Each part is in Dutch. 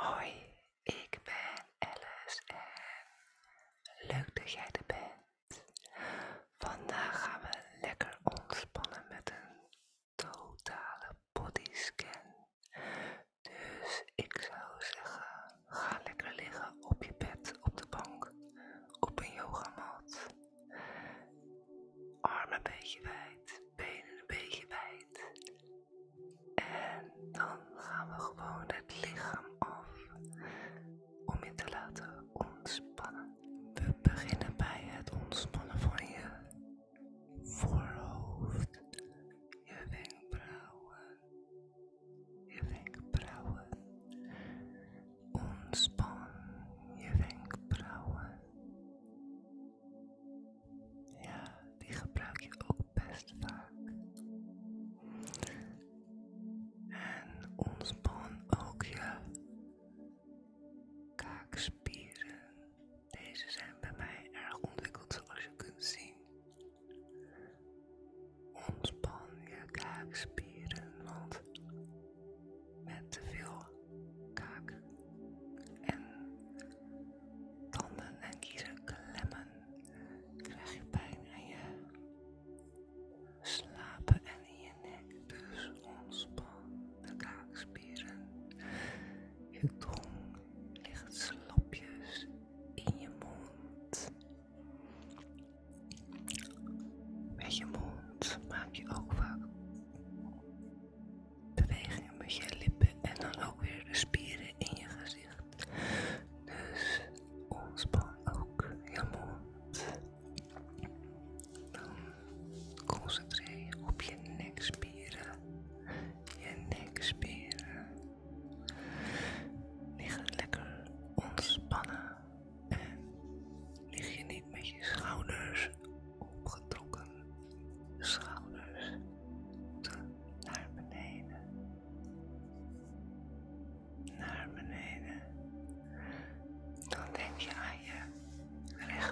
Hoi, ik ben Alice en leuk dat jij er bent. Vandaag gaan we lekker ontspannen met een totale bodyscan. Dus ik zou zeggen, ga lekker liggen op je bed, op de bank, op een yogamat. Armen een beetje wijd, benen een beetje wijd. En dan gaan we gewoon de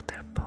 their bones.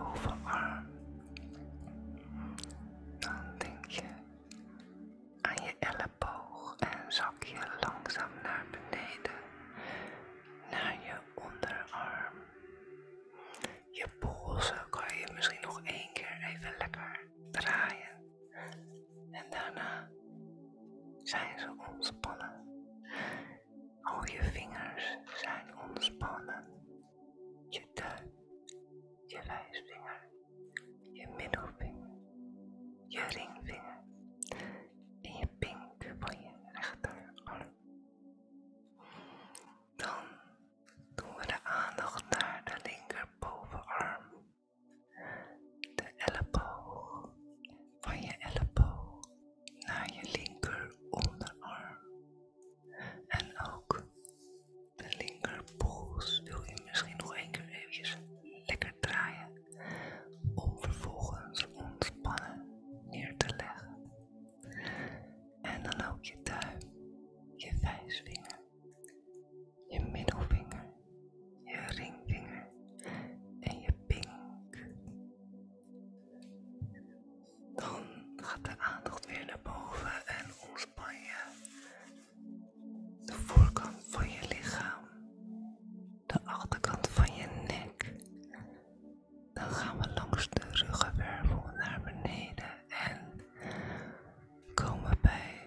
gaat de aandacht weer naar boven en ontspan je de voorkant van je lichaam, de achterkant van je nek. Dan gaan we langs de ruggenwervel naar beneden en komen bij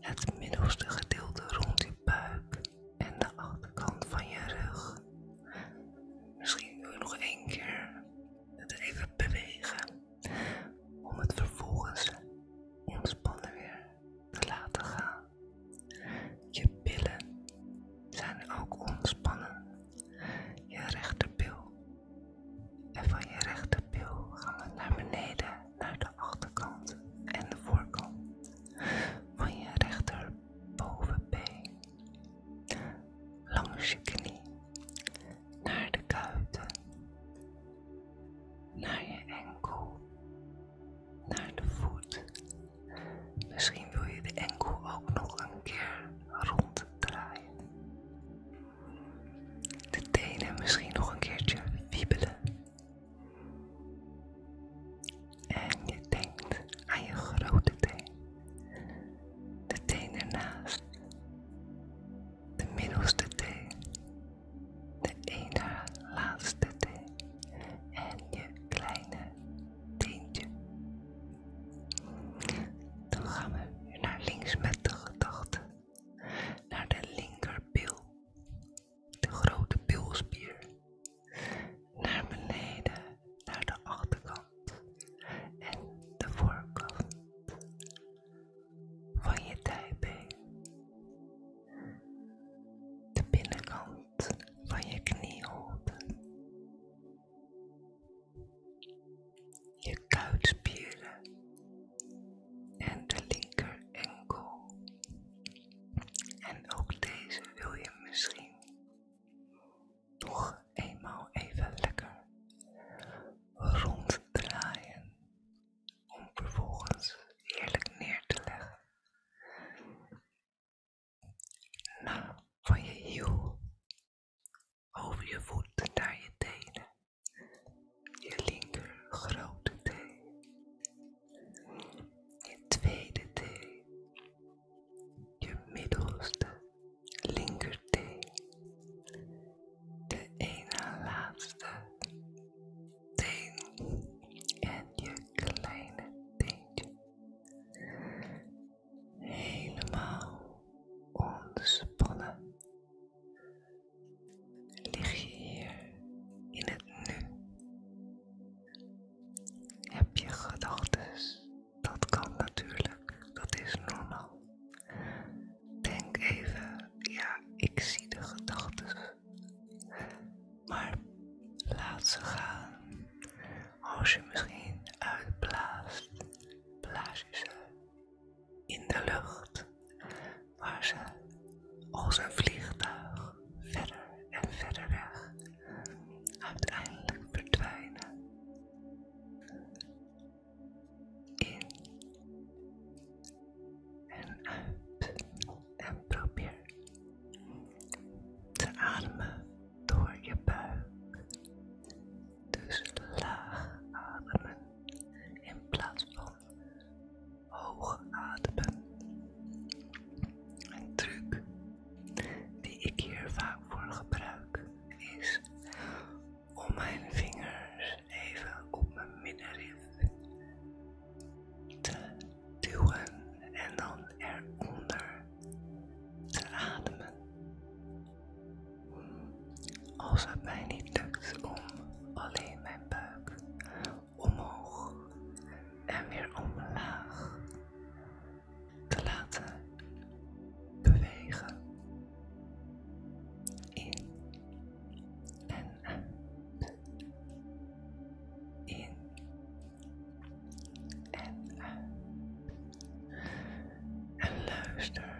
het middelste gedeelte rond je buik en de achterkant van je rug. Misschien nog één keer Шики. Ze gaan. Als je misschien uitblaast, blaas je ze in de lucht, maar ze als een vlieg. als het mij niet lukt om alleen mijn buik omhoog en weer omlaag te laten bewegen. In en uit. In en uit. En luister